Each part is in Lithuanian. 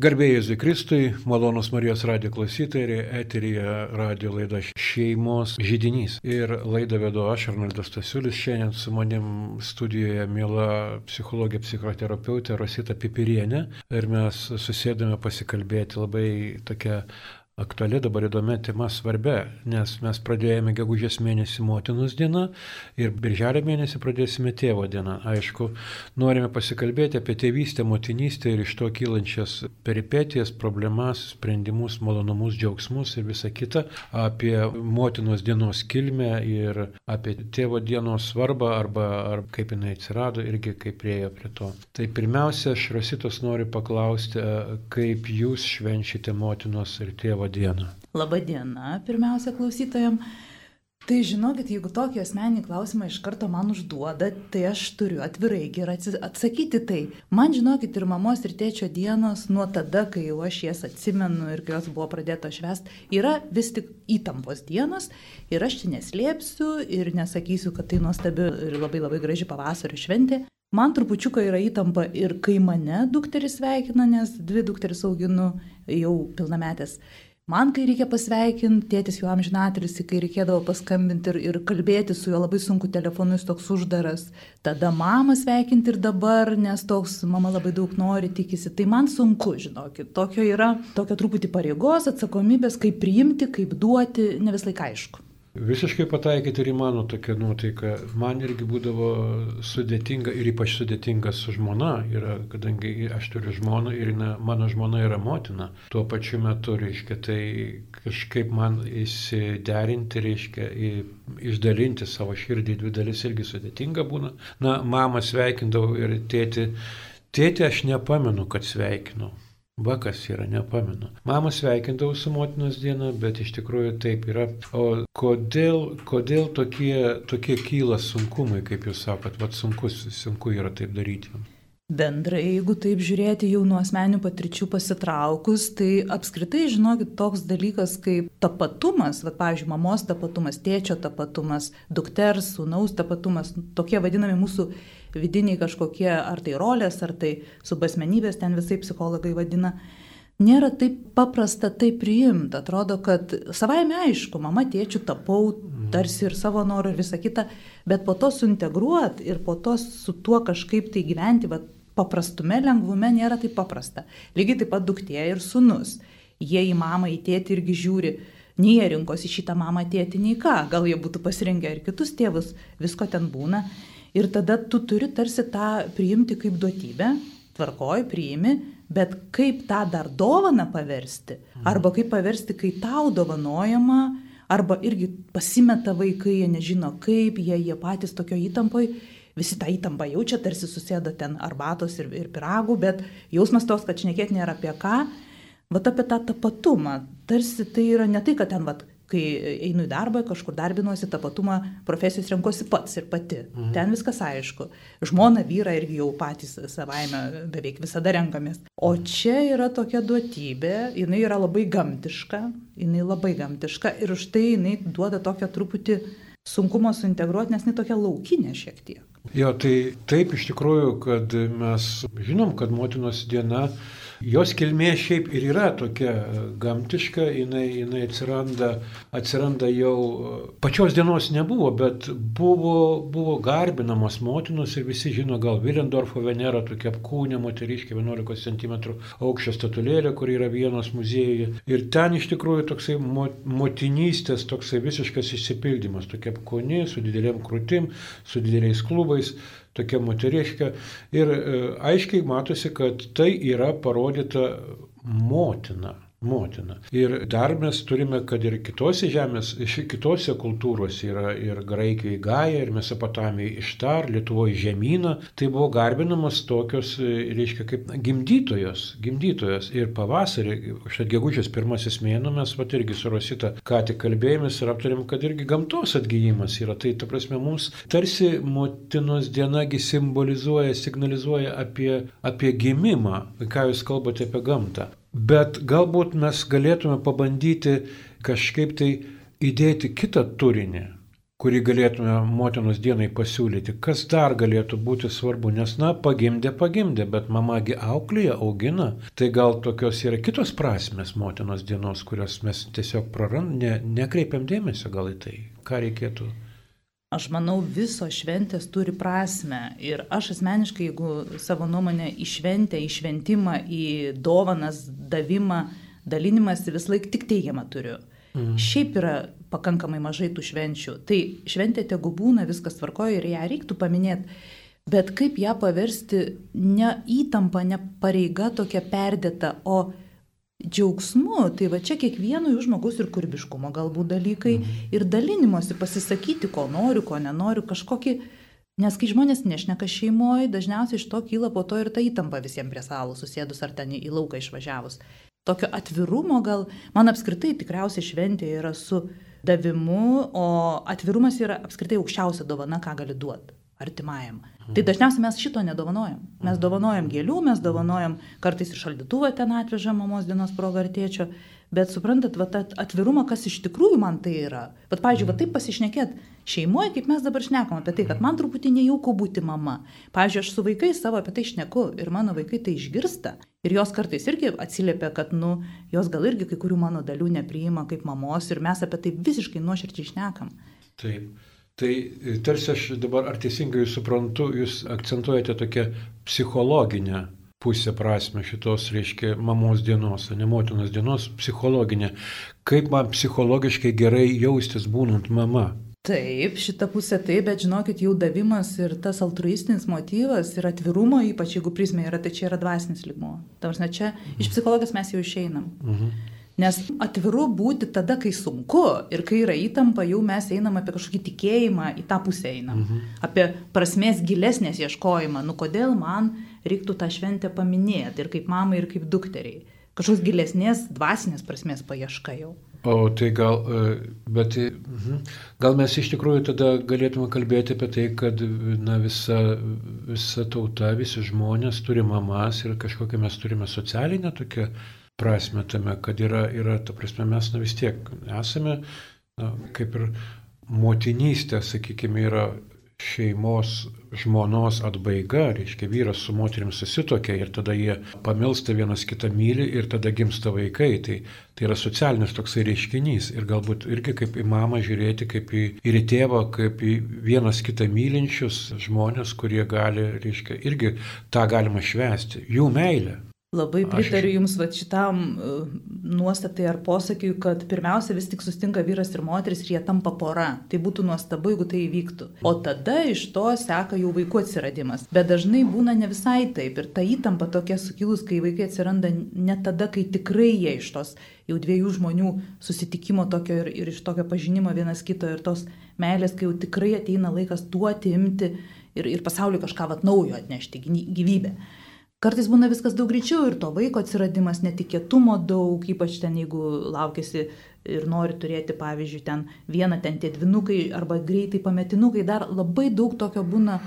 Garbėjai Jėzui Kristui, malonus Marijos radijo klausytojai, eterija radijo laida šeimos žydinys. Ir laidą vedu aš, Arnoldas Stasiulis, šiandien su manim studijoje mėla psichologija, psichoterapeutė Rosita Pipirienė. Ir mes susėdame pasikalbėti labai tokia aktuali dabar įdomia tema svarbia, nes mes pradėjome gegužės mėnesį motinos dieną ir birželio mėnesį pradėsime tėvo dieną. Aišku, norime pasikalbėti apie tėvystę, motinystę ir iš to kylančias peripetijas, problemas, sprendimus, malonumus, džiaugsmus ir visą kitą, apie motinos dienos kilmę ir apie tėvo dienos svarbą arba ar kaip jinai atsirado irgi kaip priejo prie to. Tai pirmiausia, aš Rositos noriu paklausti, kaip jūs švenčiate motinos ir tėvo dieną. Labą dieną, pirmiausia, klausytojams. Tai žinokit, jeigu tokį asmenį klausimą iš karto man užduoda, tai aš turiu atvirai ir atsakyti tai. Man žinokit ir mamos ir tėčio dienos nuo tada, kai jau aš jas atsimenu ir kai jos buvo pradėta švest, yra vis tik įtampos dienos ir aš čia neslėpsiu ir nesakysiu, kad tai nuostabi ir labai labai graži pavasario šventė. Man trupučiuką yra įtampa ir kai mane dukteris sveikina, nes dvi dukteris auginu jau pilnametės Man, kai reikia pasveikinti, tėtis jau amžinatelis, kai reikėdavo paskambinti ir, ir kalbėti su juo labai sunku telefonu, jis toks uždaras. Tada mamą sveikinti ir dabar, nes toks mama labai daug nori, tikisi. Tai man sunku, žinokit. Tokio yra, tokio truputį pareigos, atsakomybės, kaip priimti, kaip duoti, ne vis laik aišku. Visiškai pataikyti ir į mano tokią nuotaiką. Man irgi būdavo sudėtinga ir ypač sudėtinga su žmona, yra, kadangi aš turiu žmoną ir na, mano žmona yra motina. Tuo pačiu metu, reiškia, tai kažkaip man įsiderinti, reiškia, į, išdalinti savo širdį į dvi dalis irgi sudėtinga būna. Na, mamą sveikindavau ir tėti, tėti aš nepamenu, kad sveikinau. Vakas yra, nepamenu. Mama sveikindavau su motinos diena, bet iš tikrųjų taip yra. O kodėl, kodėl tokie, tokie kyla sunkumai, kaip jūs sakot, vad sunkus, sunku yra taip daryti? Bendrai, jeigu taip žiūrėti jau nuo asmenių patirčių pasitraukus, tai apskritai, žinokit, toks dalykas kaip tapatumas, va, pavyzdžiui, mamos tapatumas, tėčio tapatumas, dukters, sūnaus tapatumas, tokie vadinami mūsų vidiniai kažkokie, ar tai rolės, ar tai subasmenybės, ten visai psichologai vadina, nėra taip paprasta tai priimti. Atrodo, kad savaime aišku, mama tėčių tapau, tarsi ir savo norų ir visa kita, bet po to suintegruot ir po to su tuo kažkaip tai gyventi, va, paprastume, lengvume nėra taip paprasta. Lygiai taip pat duktė ir sunus. Jie į mamą, į tėtį irgi žiūri, nei jie rinkosi šitą mamą tėtį, nei ką. Gal jie būtų pasirinkę ir kitus tėvus, visko ten būna. Ir tada tu turi tarsi tą priimti kaip duotybę, tvarkoj, priimi, bet kaip tą dar dovaną paversti, arba kaip paversti, kai tau dovanojama, arba irgi pasimeta vaikai, jie nežino kaip, jie, jie patys tokio įtampoj, visi tą įtampą jaučia, tarsi susėda ten arbatos ir, ir piragų, bet jausmas tos, kad šnekėti nėra apie ką, vat apie tą tapatumą, tarsi tai yra ne tai, kad ten, vat, kai einu į darbą, kažkur darbinuosi, tapatumą profesijos renkuosi pats ir pati. Mhm. Ten viskas aišku. Žmona, vyra irgi jau patys savaime beveik visada renkamės. O čia yra tokia duotybė, jinai yra labai gamtiška, jinai labai gamtiška ir už tai jinai duoda tokią truputį sunkumo suintegruoti, nes jinai tokia laukinė šiek tiek. Jo, tai taip iš tikrųjų, kad mes žinom, kad motinos diena Jos kilmė šiaip ir yra tokia gamtiška, jinai, jinai atsiranda, atsiranda jau pačios dienos nebuvo, bet buvo, buvo garbinamos motinos ir visi žino gal Vilendorfo Venera, tokia apkūnė moteriškė 11 cm aukščio statulėlė, kur yra vienos muziejuje. Ir ten iš tikrųjų toksai motinystės, toksai visiškas išsipildymas, tokia apkūnė, su didelėm krūtim, su dideliais klubais tokia moteriška. Ir e, aiškiai matosi, kad tai yra parodyta motina motina. Ir dar mes turime, kad ir kitose žemės, kitose kultūrose yra ir Graikijoje Gaja, ir Mesopotamijoje Ištar, Lietuvoje Žemyna, tai buvo garbinamas tokios, reiškia, kaip gimdytojos, gimdytojos. Ir pavasarį, štai gegužės pirmasis mėnuo, mes pat irgi su Rosita ką tik kalbėjomės ir aptarėm, kad irgi gamtos atgyjimas yra. Tai, ta prasme, mums tarsi motinos dienagi simbolizuoja, signalizuoja apie, apie gimimą, ką jūs kalbate apie gamtą. Bet galbūt mes galėtume pabandyti kažkaip tai įdėti kitą turinį. kurį galėtume motinos dienai pasiūlyti, kas dar galėtų būti svarbu, nes, na, pagimdė, pagimdė, bet mamagi auklėje, augina. Tai gal tokios yra kitos prasmes motinos dienos, kurias mes tiesiog prarandame, ne, nekreipiam dėmesio gal į tai, ką reikėtų. Aš manau, visos šventės turi prasme. Ir aš asmeniškai, jeigu savo nuomonę į šventę, į šventimą, į dovanas, davimą, dalinimąsi vis laik tik teigiamą turiu. Mhm. Šiaip yra pakankamai mažai tų švenčių. Tai šventė tegu būna, viskas tvarkoja ir ją reiktų paminėti. Bet kaip ją paversti ne įtampa, ne pareiga tokia perdėta, o džiaugsmu, tai va čia kiekvieno jų žmogus ir kūrybiškumo galbūt dalykai mhm. ir dalinimosi, pasisakyti, ko noriu, ko nenoriu, kažkokį, nes kai žmonės nešneka šeimoje, dažniausiai iš to kyla po to ir ta įtampa visiems prie salų susėdus ar ten į lauką išvažiavus. Tokio atvirumo gal, man apskritai tikriausiai šventė yra su davimu, o atvirumas yra apskritai aukščiausia dovana, ką gali duoti artimajam. Mhm. Tai dažniausiai mes šito nedovanojam. Mes mhm. dovanojam gėlių, mes dovanojam kartais ir šaldytuvą ten atvežam mamos dienos proga ar tėčio, bet suprantat, va, atvirumą, kas iš tikrųjų man tai yra. Bet, pavyzdžiui, va taip pasišnekėt šeimoje, kaip mes dabar šnekam apie tai, kad man truputį nejauku būti mama. Pavyzdžiui, aš su vaikais savo apie tai šneku ir mano vaikai tai išgirsta. Ir jos kartais irgi atsiliepia, kad, nu, jos gal irgi kai kurių mano dalių nepriima kaip mamos ir mes apie tai visiškai nuoširdžiai šnekam. Taip. Tai e, tarsi aš dabar, ar teisingai jūs suprantu, jūs akcentuojate tokią psichologinę pusę prasme šitos, reiškia, mamos dienos, ne motinos dienos, psichologinė. Kaip man psichologiškai gerai jaustis būnant mama? Taip, šita pusė taip, bet žinokit, jau davimas ir tas altruistinis motyvas ir atvirumo, ypač jeigu prismė yra, tai čia yra dvasinis lygmo. Tavars, čia mhm. iš psichologijos mes jau išeinam. Mhm. Nes atviru būti tada, kai sunku ir kai yra įtampa, jau mes einam apie kažkokį tikėjimą, į tą pusę einam. Mhm. Apie prasmės gilesnės ieškojimą. Nu kodėl man reiktų tą šventę paminėti ir kaip mamai, ir kaip dukteriai. Kažkoks gilesnės dvasinės prasmės paieška jau. O tai gal, e, bet mhm. gal mes iš tikrųjų tada galėtume kalbėti apie tai, kad na, visa, visa tauta, visi žmonės turi mamas ir kažkokią mes turime socialinę tokią prasme tame, kad yra, yra ta prasme, mes na, vis tiek esame, na, kaip ir motinystė, sakykime, yra šeimos žmonos atbaiga, reiškia vyras su moterim susitokia ir tada jie pamilsta vienas kitą myli ir tada gimsta vaikai. Tai, tai yra socialinis toksai reiškinys ir galbūt irgi kaip į mamą žiūrėti, kaip į, ir į tėvą, kaip į vienas kitą mylinčius žmonės, kurie gali, reiškia, irgi tą galima švęsti, jų meilę. Labai pritariu. Jums va šitam uh, nuostatai ar posakiui, kad pirmiausia vis tik sustinka vyras ir moteris ir jie tampa pora. Tai būtų nuostabu, jeigu tai įvyktų. O tada iš to seka jau vaikų atsiradimas. Bet dažnai būna ne visai taip. Ir ta įtampa tokia sukilus, kai vaikai atsiranda ne tada, kai tikrai jie iš tos jau dviejų žmonių susitikimo tokio ir, ir iš tokio pažinimo vienas kito ir tos meilės, kai jau tikrai ateina laikas duoti, imti ir, ir pasauliu kažką vat naujo atnešti gyvybę. Kartais būna viskas daug greičiau ir to vaiko atsiradimas, netikėtumo daug, ypač ten jeigu laukėsi ir nori turėti, pavyzdžiui, ten vieną ten tie dvinukai arba greitai pametinukai, dar labai daug tokio būna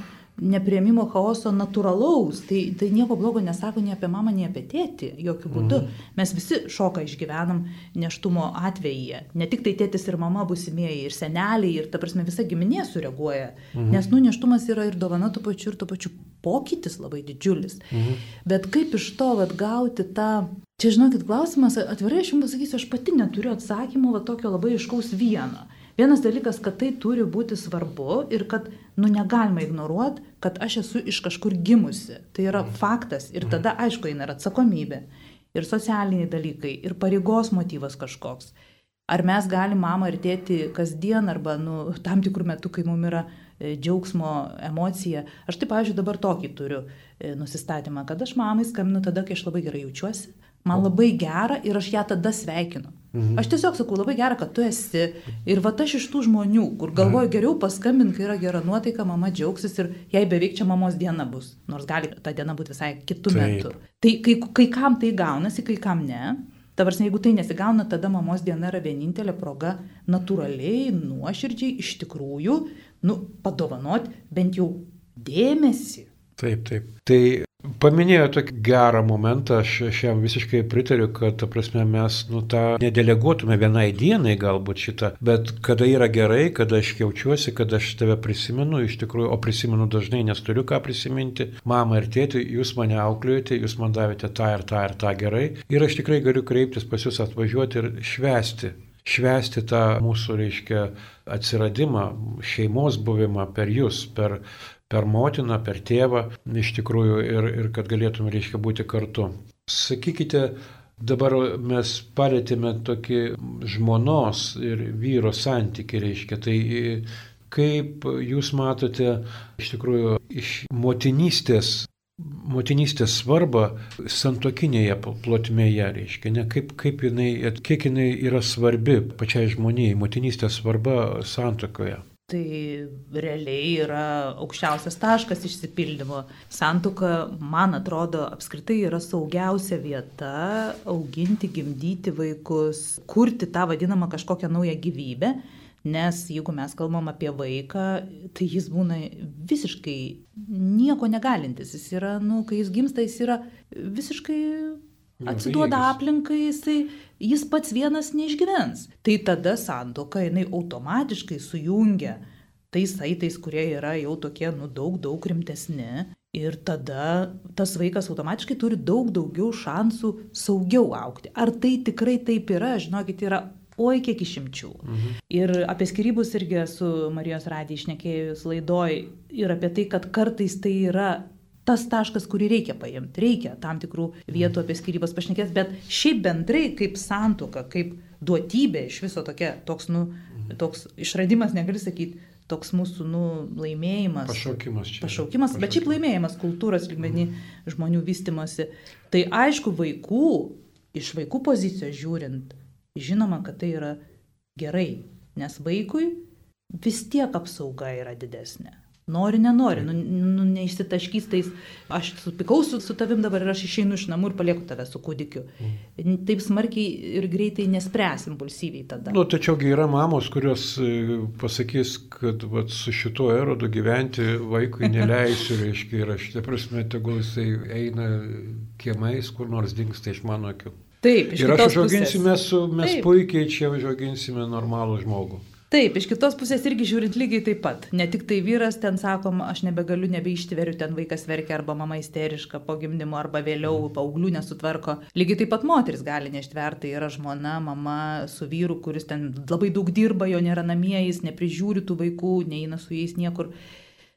neprieimimo chaoso natūralaus. Tai, tai nieko blogo nesako nei apie mamą, nei apie tėtį, jokių būdų. Mhm. Mes visi šoką išgyvenam neštumo atveju. Ne tik tai tėtis ir mama busimieji, ir seneliai, ir ta prasme visa giminė sureaguoja. Mhm. Nes nu neštumas yra ir dovana tuo pačiu, ir tuo pačiu pokytis labai didžiulis. Mhm. Bet kaip iš to vat, gauti tą... Čia žinokit, klausimas, atvirai aš jums pasakysiu, aš pati neturiu atsakymo, va tokio labai iškaus vieno. Vienas dalykas, kad tai turi būti svarbu ir kad, nu, negalima ignoruoti, kad aš esu iš kažkur gimusi. Tai yra mhm. faktas. Ir tada, aišku, eina ir atsakomybė, ir socialiniai dalykai, ir pareigos motyvas kažkoks. Ar mes galim mamą ir tėti kasdien arba, nu, tam tikrų metų, kai mums yra e, džiaugsmo emocija. Aš tai, pavyzdžiui, dabar tokį turiu e, nusistatymą, kad aš mamai skambinu tada, kai aš labai gerai jaučiuosi, man labai gera ir aš ją tada sveikinu. Mhm. Aš tiesiog sakau, labai gera, kad tu esi. Ir va aš iš tų žmonių, kur galvoju, mhm. geriau paskambink, kai yra gera nuotaika, mama džiaugsis ir jai beveik čia mamos diena bus. Nors gali ta diena būti visai kitų metų. Tai kai, kai kam tai gaunasi, kai kam ne. Tavars, jeigu tai nesigauna, tada mamos diena yra vienintelė proga natūraliai, nuoširdžiai, iš tikrųjų, nu, padovanot bent jau dėmesį. Taip, taip. Tai Paminėjo tokį gerą momentą, aš, aš jam visiškai pritariu, kad, ta prasme, mes, nu, tą nedeleguotume vienai dienai galbūt šitą, bet kada yra gerai, kada aš jaučiuosi, kad aš tave prisimenu, iš tikrųjų, o prisimenu dažnai, nes turiu ką prisiminti, mama ir tėti, jūs mane auklėjate, jūs man davėte tą ir tą ir tą gerai, ir aš tikrai galiu kreiptis pas jūs atvažiuoti ir švesti švesti tą mūsų, reiškia, atsiradimą, šeimos buvimą per jūs, per, per motiną, per tėvą, iš tikrųjų, ir, ir kad galėtume, reiškia, būti kartu. Sakykite, dabar mes palėtėme tokį žmonos ir vyro santyki, reiškia, tai kaip jūs matote, iš tikrųjų, iš motinystės motinystės svarbą santokinėje plotmėje, reiškia, ne kaip, kaip jinai, kiek jinai yra svarbi pačiai žmonijai, motinystės svarba santokoje. Tai realiai yra aukščiausias taškas išsipildymo. Santuoka, man atrodo, apskritai yra saugiausia vieta auginti, gimdyti vaikus, kurti tą vadinamą kažkokią naują gyvybę. Nes jeigu mes kalbam apie vaiką, tai jis būna visiškai nieko negalintis. Jis yra, nu, kai jis gimsta, jis yra visiškai atsiduoda aplinkai, jisai, jis pats vienas neišgyvens. Tai tada santoka jinai automatiškai sujungia tais saitais, kurie yra jau tokie, nu, daug, daug rimtesni. Ir tada tas vaikas automatiškai turi daug daugiau šansų saugiau aukti. Ar tai tikrai taip yra, žinokit, yra oi kiek išimčių. Mhm. Ir apie skirybus irgi su Marijos radijai išnekėjus laidoj ir apie tai, kad kartais tai yra tas taškas, kurį reikia paimti. Reikia tam tikrų vietų apie skirybas pašnekės, bet šiaip bendrai kaip santuoka, kaip duotybė iš viso tokia, toks, nu, toks išradimas, negali sakyti, toks mūsų nu, laimėjimas. Pašaukimas čia. Pašaukimas, bet šiaip laimėjimas kultūros lygmenį žmonių vystimosi. Tai aišku, vaikų, iš vaikų pozicijos žiūrint, žinoma, kad tai yra gerai, nes vaikui vis tiek apsauga yra didesnė. Nori, nenori, nu, nu, neišsitaškys tais, aš supikau su, su tavim dabar ir aš išeinu iš namų ir palieku tave su kūdikiu. Mm. Taip smarkiai ir greitai nespręs impulsyviai tada. Nu, tačiaugi yra mamos, kurios e, pasakys, kad vat, su šituo erodu gyventi vaikui neleisiu, reiškia, ir aš, ta prasme, tegul jisai eina kiemais, kur nors dinksta iš mano akių. Taip, iš ir aš užauginsime su, mes Taip. puikiai čia užauginsime normalų žmogų. Taip, iš kitos pusės irgi žiūrint lygiai taip pat. Ne tik tai vyras ten sakom, aš nebegaliu, nebeištveriu, ten vaikas verkia arba mama isteriška po gimdymo arba vėliau mhm. paauglių nesutvarko. Lygiai taip pat moteris gali neštverti, tai yra žmona, mama su vyru, kuris ten labai daug dirba, jo nėra namie, jis neprižiūri tų vaikų, neina su jais niekur.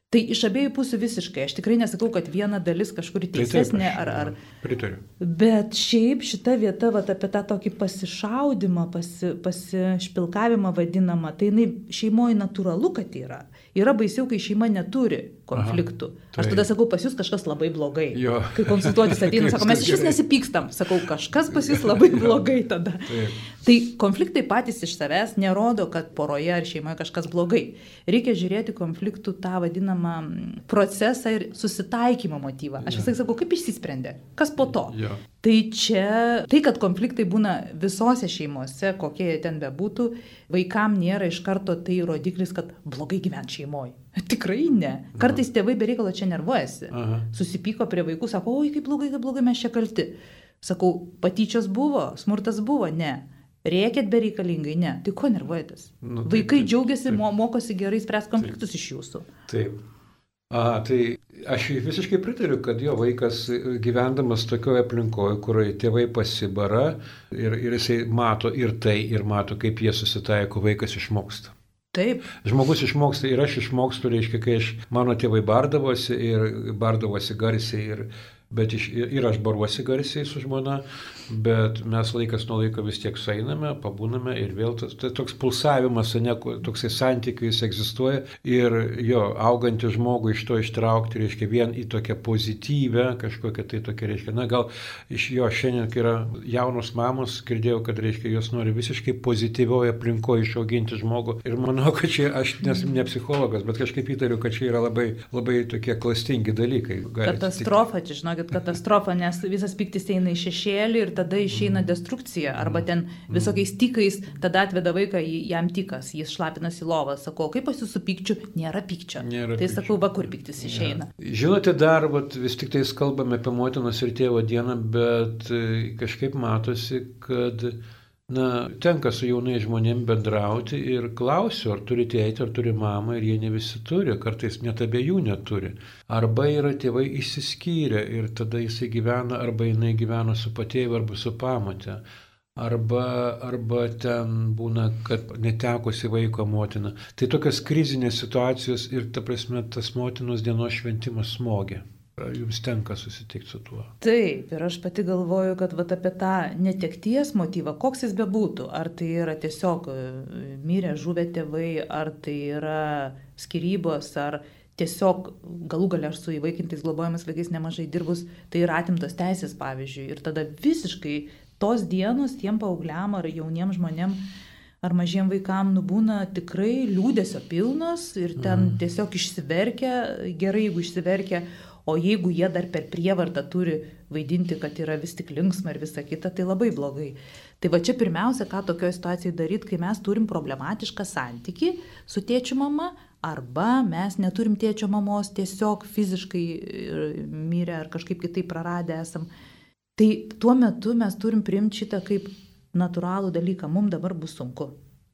Tai iš abiejų pusių visiškai. Aš tikrai nesakau, kad viena dalis kažkur teisesnė ar... ar... Pritariu. Bet šiaip šita vieta, va, apie tą tokį pasišaudimą, pasi, pasišpilkavimą vadinamą, tai jinai šeimoje natūralu, kad yra. Yra baisiau, kai šeima neturi konfliktų. Aha. Aš tada sakau, pas jūs kažkas labai blogai. Jo. Kai konsultuotis ateina, sako, mes iš vis nesipykstam. Sakau, kažkas pas jūs labai blogai tada. Taip. Tai konfliktai patys iš savęs nerodo, kad poroje ar šeimoje kažkas blogai. Reikia žiūrėti konfliktų tą vadinamą procesą ir susitaikymo motyvą. Aš visai sakau, kaip išsisprendė, kas po to. Jo. Tai čia, tai kad konfliktai būna visose šeimose, kokie jie ten bebūtų, vaikam nėra iš karto tai rodiklis, kad blogai gyventi šeimoje. Tikrai ne. Kartais tėvai bereikalo čia nervuojasi. Aha. Susipyko prie vaikų, sako, oi, kaip blogai, kaip blogai mes čia kalti. Sakau, patyčios buvo, smurtas buvo, ne. Rėkėt bereikalingai, ne. Tai ko nervuojatės? Nu, taip, Vaikai taip, džiaugiasi, taip. mokosi gerai spręs konfliktus taip. iš jūsų. Taip. A, tai aš visiškai pritariu, kad jo vaikas gyvendamas tokioje aplinkoje, kurioje tėvai pasibara ir, ir jisai mato ir tai, ir mato, kaip jie susitaiko, vaikas išmoksta. Taip. Žmogus išmoksta ir aš išmokstu, reiškia, kai aš, mano tėvai bardavosi ir bardavosi garsiai ir, bet iš, ir aš baruosi garsiai su žmona, bet mes laikas nuo laiko vis tiek sueiname, pabūname ir vėl tas, tai toks pulsavimas, ne, toksai santykiais egzistuoja. Ir jo, augantį žmogų iš to ištraukti, reiškia, vien į tokią pozityvę, kažkokią tai tokia, reiškia, na gal iš jo šiandien, kai yra jaunos mamos, girdėjau, kad, reiškia, jos nori visiškai pozityvioje aplinkoje išauginti žmogų. Ir manau, kad čia aš nesu ne psichologas, bet kažkaip įtariu, kad čia yra labai, labai tokie klastingi dalykai. Katastrofa, čia žinokit, žinokit, katastrofa, nes visas piktis eina į šešėlį ir tada išeina destrukcija. Arba ten visokiais tikais, tada atveda vaiką, jam tikas, jis šlapinasi į lovą. Sakau, kaip pas jūsų pykčių, nėra pykčio. Nėra tai pykčio. sakau, va kur piktis išeina. Ja. Žinote, dar vat, vis tik tais kalbame apie motinos ir tėvo dieną, bet e, kažkaip matosi, kad Na, tenka su jaunai žmonėm bendrauti ir klausiu, ar turi tėtį, ar turi mamą, ir jie ne visi turi, kartais net abiejų neturi. Arba yra tėvai išsiskyrę ir tada jisai gyvena, arba jinai gyvena su patėviu, arba su pamate. Arba, arba ten būna, kad netekusi vaiko motina. Tai tokios krizinės situacijos ir, ta prasme, tas motinos dienos šventimas smogia. Jums tenka susitikti su tuo. Taip, ir aš pati galvoju, kad vat, apie tą netekties motyvą, koks jis bebūtų, ar tai yra tiesiog e, mirę žuvę tėvai, ar tai yra skirybos, ar tiesiog galų galia aš su įvaikintais globojamas vaikais nemažai dirbus, tai yra atimtos teisės, pavyzdžiui, ir tada visiškai tos dienos tiem paaugliam ar jauniem žmonėm ar mažiem vaikam nubūna tikrai liūdėsio pilnos ir ten mm. tiesiog išsiverkia, gerai jeigu išsiverkia, O jeigu jie dar per prievartą turi vaidinti, kad yra vis tik linksma ir visa kita, tai labai blogai. Tai va čia pirmiausia, ką tokioje situacijoje daryti, kai mes turim problematišką santyki su tėčiu mama, arba mes neturim tėčio mamos, tiesiog fiziškai mirę ar kažkaip kitaip praradę esam. Tai tuo metu mes turim priimti šitą kaip natūralų dalyką, mums dabar bus sunku.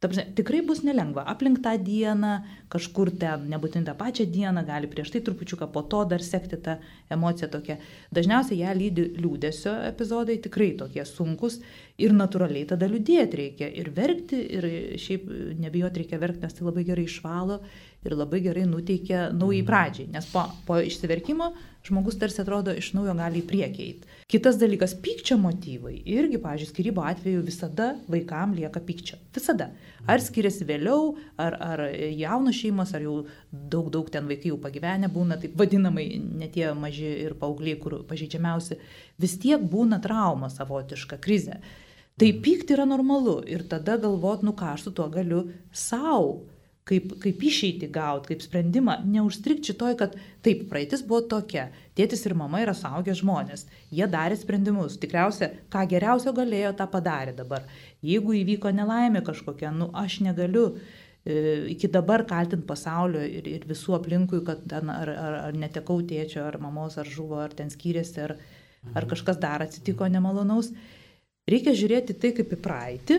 Prasme, tikrai bus nelengva. Aplink tą dieną, kažkur ten, nebūtinai tą pačią dieną, gali prieš tai trupučiuką po to dar sekti tą emociją tokia. Dažniausiai ją lydi liūdėsio epizodai, tikrai tokie sunkus ir natūraliai tada liūdėti reikia. Ir verkti, ir šiaip nebijoti reikia verkti, nes tai labai gerai išvalo ir labai gerai nuteikia naujai pradžiai. Nes po, po išsiverkimo žmogus tarsi atrodo iš naujo gali į priekį eiti. Kitas dalykas - pykčio motyvai. Irgi, pažiūrėjau, skirybo atveju visada vaikam lieka pykčio. Visada. Ar skiriasi vėliau, ar, ar jaunos šeimos, ar jau daug, daug ten vaikai jau pagyvenę būna, taip vadinamai, net tie maži ir paaugliai, kur pažeidžiamiausi, vis tiek būna trauma savotiška, krizė. Tai pykti yra normalu ir tada galvot, nu ką aš su tuo galiu savo kaip, kaip išeiti gauti, kaip sprendimą, neužstrikti šitoj, kad taip, praeitis buvo tokia, tėtis ir mama yra saugę žmonės, jie darė sprendimus, tikriausia, ką geriausio galėjo, tą padarė dabar. Jeigu įvyko nelaimė kažkokia, nu aš negaliu e, iki dabar kaltinti pasaulio ir, ir visų aplinkui, kad ten ar, ar, ar netekau tėčio, ar mamos, ar žuvo, ar ten skyrėsi, ar, ar kažkas dar atsitiko nemalonaus. Reikia žiūrėti tai kaip į praeitį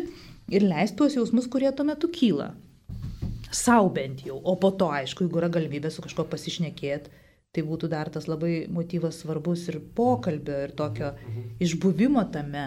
ir leisti tuos jausmus, kurie tuo metu kyla sau bent jau, o po to, aišku, jeigu yra galimybė su kažkuo pasišnekėti, tai būtų dar tas labai motyvas svarbus ir pokalbio, ir tokio išbuvimo tame,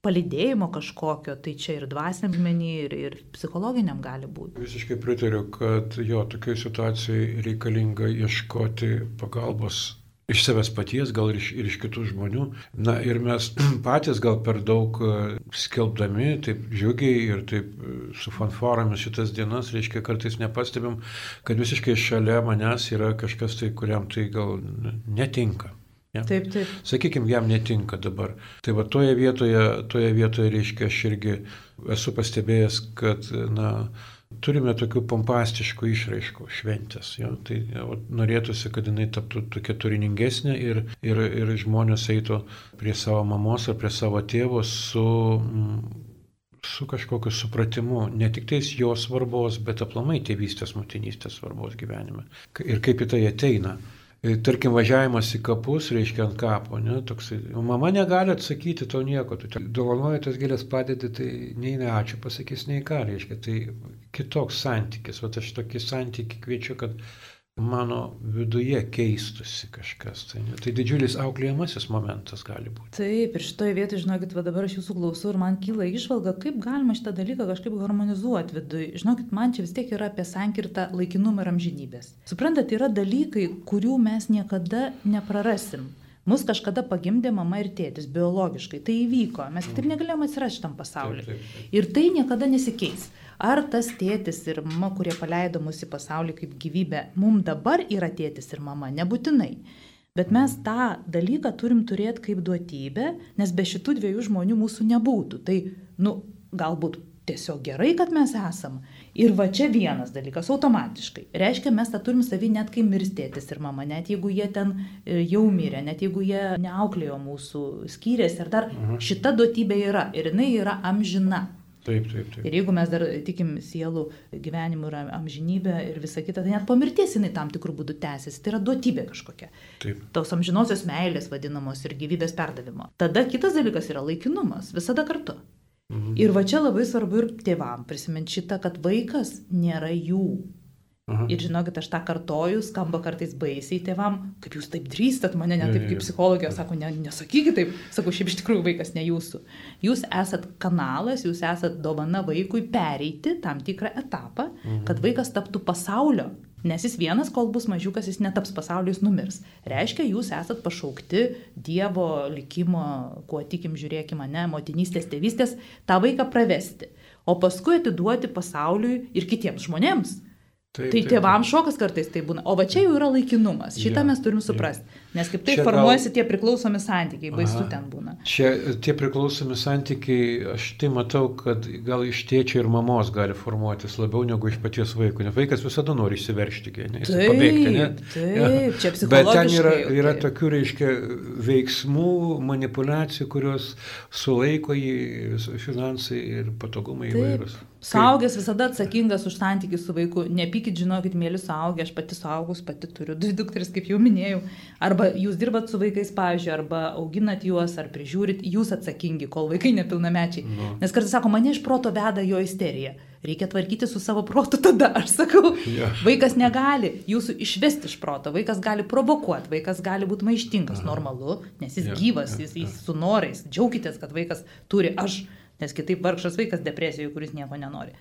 palidėjimo kažkokio, tai čia ir dvasiniam menį, ir, ir psichologiniam gali būti. Visiškai pritariu, kad jo, tokiai situacijai reikalinga ieškoti pagalbos iš savęs paties, gal ir iš, ir iš kitų žmonių. Na ir mes patys gal per daug e, skelbdami, taip džiugiai ir taip e, su fanforomis šitas dienas, reiškia, kartais nepastebim, kad visiškai šalia manęs yra kažkas tai, kuriam tai gal netinka. Ja. Taip, taip. Sakykime, jam netinka dabar. Tai va toje vietoje, toje vietoje, reiškia, aš irgi esu pastebėjęs, kad, na, turime tokių pompastiškų išraiškų šventės. Jo, tai o, norėtųsi, kad jinai taptų tokia turiningesnė ir, ir, ir žmonės eitų prie savo mamos ar prie savo tėvo su, su kažkokiu supratimu, ne tik tais jo svarbos, bet aplamai tėvystės, motinystės svarbos gyvenime. Ir kaip į tai ateina. E, tarkim, važiavimas į kapus, reiškia ant kapo, ne, toksai, mama negali atsakyti to nieko, tu dovanoji tas gėlės padėti, tai nei ne ačiū pasakys, nei ką, reiškia, tai kitoks santykis, o aš tokį santykį kviečiu, kad mano viduje keistusi kažkas. Tai, ne? tai didžiulis auklėjamasis momentas gali būti. Taip, ir šitoje vietoje, žinokit, va dabar aš jūsų klausau ir man kyla išvalga, kaip galima šitą dalyką kažkaip harmonizuoti viduje. Žinokit, man čia vis tiek yra apie sankirtą laikinumą ir amžinybės. Suprantat, yra dalykai, kurių mes niekada neprarasim. Mus kažkada pagimdė mama ir tėtis biologiškai. Tai įvyko. Mes kitaip negalėjome atsirasti šitam pasauliu. Taip, taip, taip. Ir tai niekada nesikeis. Ar tas tėtis ir mama, kurie paleido mus į pasaulį kaip gyvybę, mums dabar yra tėtis ir mama? Nebūtinai. Bet mes tą dalyką turim turėti kaip duotybę, nes be šitų dviejų žmonių mūsų nebūtų. Tai, nu, galbūt tiesiog gerai, kad mes esam. Ir va čia vienas dalykas, automatiškai. Reiškia, mes tą turim savį net kai mirstėtis ir mama, net jeigu jie ten e, jau mirė, net jeigu jie neauklėjo mūsų, skyrėsi ir dar mhm. šita duotybė yra ir jinai yra amžina. Taip, taip, taip. Ir jeigu mes dar tikim sielų gyvenimu ir amžinybę ir visą kitą, tai net po mirties jinai tam tikrų būdų tęsiasi. Tai yra duotybė kažkokia. Taip. Tos amžinosios meilės vadinamos ir gyvybės perdavimo. Tada kitas dalykas yra laikinumas, visada kartu. Mhm. Ir va čia labai svarbu ir tėvam prisiminti šitą, kad vaikas nėra jų. Aha. Ir žinokit, aš tą kartoju, skamba kartais baisiai tėvam, kaip jūs taip drįstat mane, ne taip kaip psichologija, sako, ne, nesakykit taip, sako, šiaip iš tikrųjų vaikas ne jūsų. Jūs esat kanalas, jūs esat dovana vaikui pereiti tam tikrą etapą, mhm. kad vaikas taptų pasaulio. Nes jis vienas, kol bus mažiukas, jis netaps pasauliu, jis numirs. Reiškia, jūs esat pašaukti Dievo likimo, kuo tikim, žiūrėkime, ne, motinystės, tėvystės, tą vaiką pravesti. O paskui atiduoti pasauliui ir kitiems žmonėms. Taip, tai tėvams šokas kartais tai būna. O va čia jau yra laikinumas. Šitą ja, mes turim suprasti. Ja. Nes kaip tai formuojasi gal... tie priklausomi santykiai, baisu ten būna. Čia tie priklausomi santykiai, aš tai matau, kad gal iš tėčio ir mamos gali formuotis labiau negu iš paties vaiko. Nes vaikas visada nori įsiveršti, ne, taip, pabėgti, ne? Taip, ja. čia psichologiškai. Bet ten yra, yra tokių, reiškia, veiksmų, manipulacijų, kurios sulaiko jį finansai ir patogumai taip. įvairūs. Saugęs visada atsakingas už santykių su vaiku. Nepykit, žinokit, mėly suaugę, aš pati suaugus, pati turiu dvi dukteris, kaip jau minėjau. Arba jūs dirbat su vaikais, pavyzdžiui, arba auginat juos, ar prižiūrit, jūs atsakingi, kol vaikai nepilnamečiai. No. Nes kartais sako, mane iš proto veda jo isterija. Reikia tvarkyti su savo protu tada, aš sakau. Yeah. Vaikas negali jūsų išvesti iš proto, vaikas gali provokuoti, vaikas gali būti maištingas, Aha. normalu, nes jis yeah. gyvas, yeah. jis, jis su norais. Džiaukitės, kad vaikas turi aš nes kitaip vargšas vaikas depresijoje, kuris nieko nenori.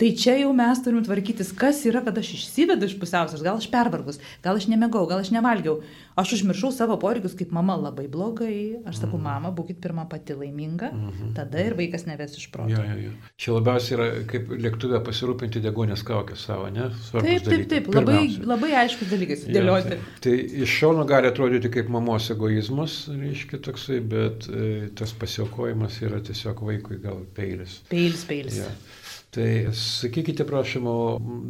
Tai čia jau mes turim tvarkytis, kas yra, kad aš išsivedu iš pusiausvės, gal aš pervargus, gal aš nemegau, gal aš nevalgiau, aš užmiršau savo poreikius, kaip mama labai blogai, aš sakau, mm. mama, būkit pirmą pati laiminga, mm -hmm. tada ir vaikas neves iš proto. Ja, ja, ja. Čia labiausiai yra kaip lėktuvė pasirūpinti degonės kaukę savo, ne? Svarbus taip, taip, taip, labai, labai aiškus dalykas dėlioti. Ja, tai, tai iš šono gali atrodyti kaip mamos egoizmas, reiškia toksai, bet e, tas pasiaukojimas yra tiesiog vaikui gal peilis. Peilis, peilis. Ja. Tai sakykite, prašom,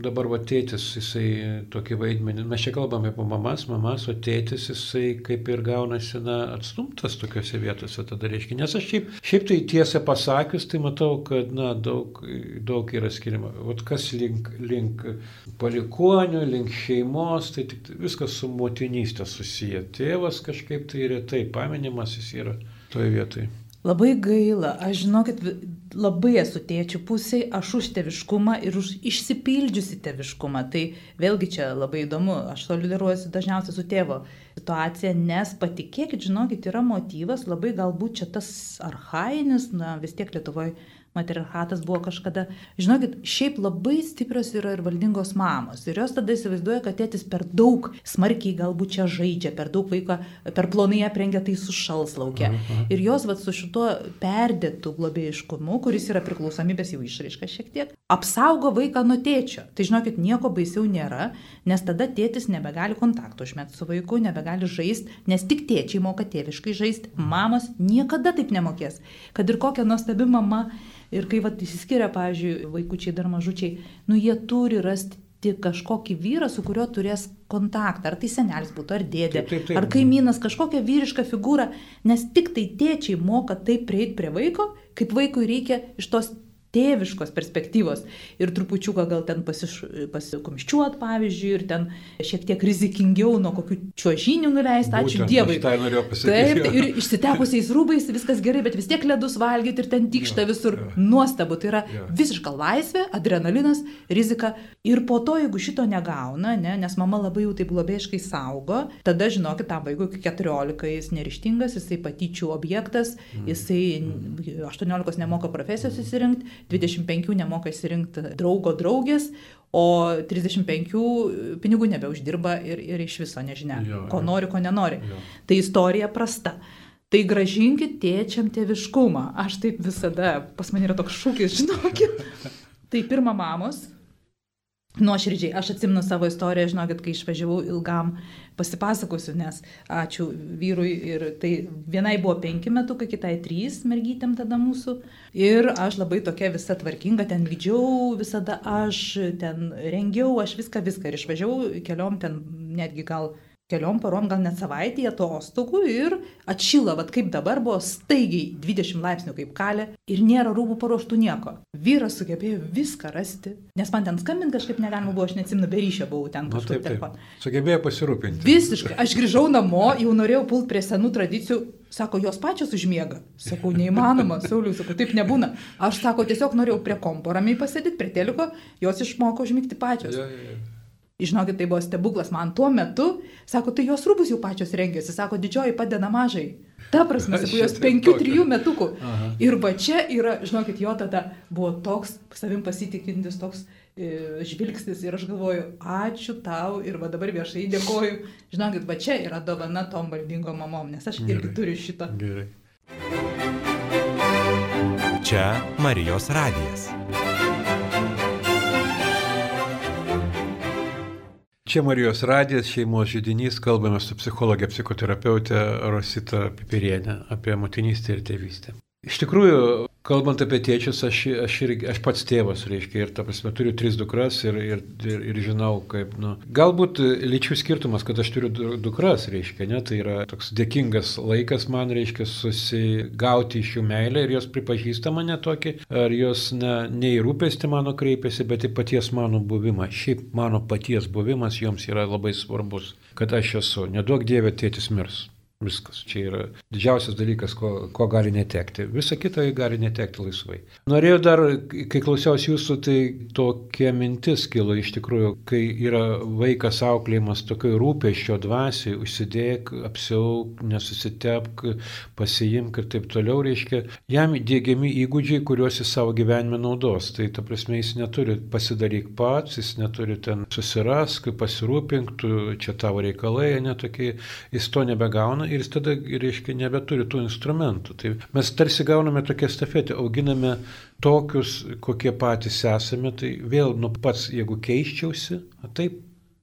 dabar va tėtis, jisai tokį vaidmenį, mes čia kalbame apie mamas, mamas, o tėtis, jisai kaip ir gaunasi, na, atstumtas tokiuose vietose tada reiškia. Nes aš šiaip, šiaip tai tiesą pasakius, tai matau, kad, na, daug, daug yra skiriama. O kas link, link palikonių, link šeimos, tai tik viskas su motinystė susiję. Tėvas kažkaip tai retai paminimas jis yra toje vietoje. Labai gaila, aš žinokit, labai esu tėčių pusiai, aš už teviškumą ir už išsipildžiusi teviškumą. Tai vėlgi čia labai įdomu, aš solidaruojuosi dažniausiai su tėvo situacija, nes patikėkit, žinokit, yra motyvas, labai galbūt čia tas arhainis, na vis tiek Lietuvoje matriarchatas buvo kažkada. Žinokit, šiaip labai stiprios yra ir valdingos mamos. Ir jos tada įsivaizduoja, kad tėtis per daug smarkiai galbūt čia žaidžia, per daug vaiko, per plonai aprengia, tai sušals laukia. Aha. Ir jos vat, su šituo perdėtų globėjiškumu, kuris yra priklausomybės jau išraiška šiek tiek, apsaugo vaiką nuo tėčio. Tai žinokit, nieko baisiau nėra, nes tada tėtis nebegali kontakto užmėgti su vaiku, nebegali žaisti, nes tik tėčiai moka tėviškai žaisti, mamos niekada taip nemokės. Kad ir kokia nuostabi mama Ir kai vat įsiskiria, pavyzdžiui, vaikučiai dar mažučiai, nu jie turi rasti tik kažkokį vyrą, su kuriuo turės kontaktą. Ar tai senelis būtų, ar dėdė, taip, taip, taip. ar kaimynas, kažkokią vyrišką figūrą, nes tik tai tėčiai moka taip prieiti prie vaiko, kaip vaikui reikia iš tos tėviškos perspektyvos ir trupučiuką gal ten pasiš, pasikomščiuot, pavyzdžiui, ir ten šiek tiek rizikingiau nuo kokių čiuožinių nuleisti, ačiū Dievui. Tai Taip, ir išsitepusiais rūbais viskas gerai, bet vis tiek ledus valgyti ir ten tikšta visur. Ja. Nuostabu, tai yra ja. visiška laisvė, adrenalinas, rizika. Ir po to, jeigu šito negauna, ne, nes mama labai jau taip globėjiškai saugo, tada žinokit, tam vaikui iki 14 jis nerištingas, jisai patyčių objektas, mm. jisai 18 nemoka profesijos įsirinkti 25 nemoka įsirinkti draugo draugės, o 35 pinigų nebeuždirba ir, ir iš viso nežinia, jo, ko nori, ko nenori. Jo. Tai istorija prasta. Tai gražinkit tėčiam tėviškumą. Aš taip visada, pas mane yra toks šūkis, žinokit. Tai pirma mamos, Nuoširdžiai, aš atsimenu savo istoriją, žinokit, kai išvažiavau ilgam, pasipasakosiu, nes ačiū vyrui ir tai vienai buvo penki metukai, kitai trys mergytėm tada mūsų. Ir aš labai tokia visa tvarkinga, ten lydžiau visada aš, ten rengiau, aš viską, viską ir išvažiavau keliom ten netgi gal keliom parom, gal net savaitėje atostogų ir atšyla, vad kaip dabar buvo staigiai 20 laipsnių kaip kalė ir nėra rūbų paruoštų nieko. Vyras sugebėjo viską rasti, nes man ten skambinti kažkaip negalima buvo, aš neatsimenu, be ryšio buvau ten kažkur telefoną. Sugebėjo pasirūpinti. Visiškai. Aš grįžau namo, jau norėjau pult prie senų tradicijų, Sako, jos pačios užmiega. Sakau, neįmanoma, Sauliu, sakau, taip nebūna. Aš sako, tiesiog norėjau prie kompo ramiai pasėdėti, prie teliko, jos išmoko užmygti pačios. Ja, ja, ja. Žinokit, tai buvo stebuklas man tuo metu. Sako, tai jos rūbus jau pačios rengėsi. Sako, didžioji padeda mažai. Ta prasme, sakau, jos penkių, trijų metukų. Aha. Ir va čia yra, žinokit, jo tada buvo toks savim pasitikintis, toks e, žvilgsnis. Ir aš galvoju, ačiū tau ir va dabar viešai dėkoju. Žinokit, va čia yra dovana tom valdingom mamom, nes aš irgi turiu šitą. Gerai. Čia Marijos radijas. Čia Marijos radijas, šeimos žydinys, kalbame su psichologė, psichoterapeutė Rosita Pipirienė apie motinystę ir tėvystę. Iš tikrųjų, kalbant apie tėčius, aš, aš, ir, aš pats tėvas, reiškia, ir ta prasme turiu tris dukras ir, ir, ir, ir žinau, kaip, nu, galbūt lyčių skirtumas, kad aš turiu dukras, reiškia, ne, tai yra toks dėkingas laikas man, reiškia, susigauti iš jų meilę ir jos pripažįsta mane tokį, ar jos ne, ne į rūpestį mano kreipiasi, bet į paties mano buvimą. Šiaip mano paties buvimas joms yra labai svarbus, kad aš esu, nedaug dievė tėtis mirs. Viskas. Čia yra didžiausias dalykas, ko, ko gali netekti. Visa kita gali netekti laisvai. Norėjau dar, kai klausiausi jūsų, tai tokia mintis kilo iš tikrųjų, kai yra vaikas auklėjimas tokio rūpeščio dvasiai, užsidėk, apsiauk, nesusitepk, pasiimk ir taip toliau, reiškia, jam dėgiami įgūdžiai, kuriuos jis savo gyvenime naudos. Tai ta prasme, jis neturi pasidaryk pats, jis neturi ten susirask, pasirūpink, tu čia tavo reikalai, netokie, jis to nebegauna ir jis tada, reiškia, nebeturi tų instrumentų. Tai mes tarsi gauname tokią stafetę, auginame tokius, kokie patys esame, tai vėl, nu pats, jeigu keiščiausi, taip,